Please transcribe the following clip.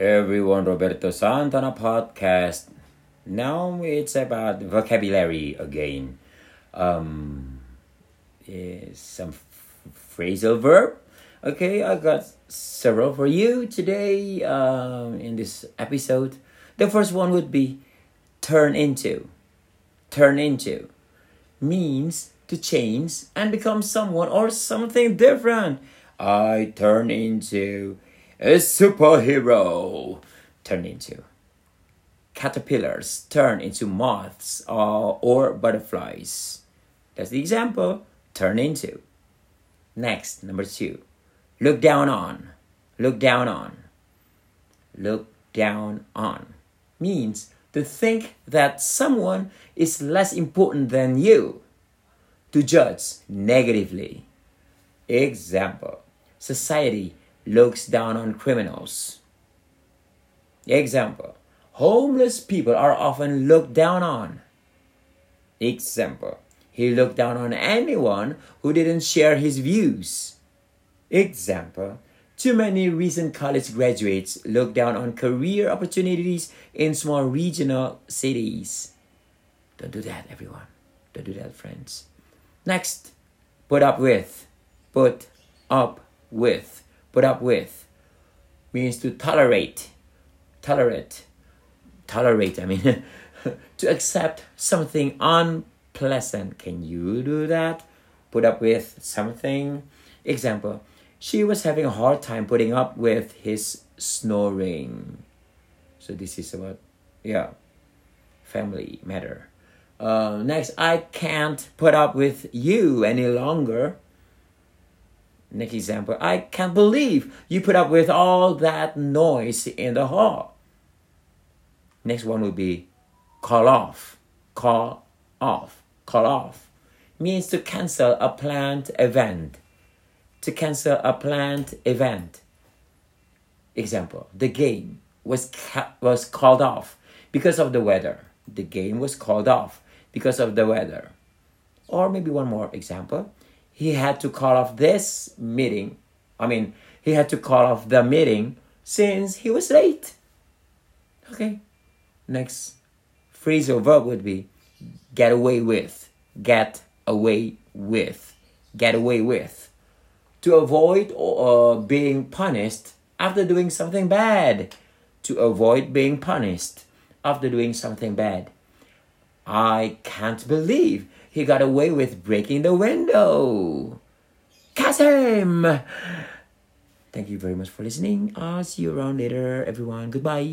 everyone, Roberto Santana podcast. Now it's about vocabulary again. Um, is some phrasal verb. Okay, I got several for you today um, in this episode. The first one would be turn into. Turn into means to change and become someone or something different. I turn into a superhero. Turn into. Caterpillars turn into moths or, or butterflies. That's the example. Turn into. Next, number two. Look down on. Look down on. Look down on means to think that someone is less important than you. To judge negatively. Example Society looks down on criminals. Example Homeless people are often looked down on. Example He looked down on anyone who didn't share his views. Example too many recent college graduates look down on career opportunities in small regional cities. Don't do that, everyone. Don't do that, friends. Next, put up with. Put up with. Put up with means to tolerate. Tolerate. Tolerate, I mean, to accept something unpleasant. Can you do that? Put up with something. Example, she was having a hard time putting up with his snoring. So this is about, yeah, family matter. Uh, next, I can't put up with you any longer. Next example, I can't believe you put up with all that noise in the hall. Next one would be call off. Call off. Call off means to cancel a planned event to cancel a planned event. Example, the game was, ca- was called off because of the weather. The game was called off because of the weather. Or maybe one more example. He had to call off this meeting. I mean, he had to call off the meeting since he was late. Okay. Next phrasal verb would be get away with. Get away with. Get away with to avoid uh, being punished after doing something bad. To avoid being punished after doing something bad. I can't believe he got away with breaking the window. Him! Thank you very much for listening. I'll see you around later, everyone. Goodbye.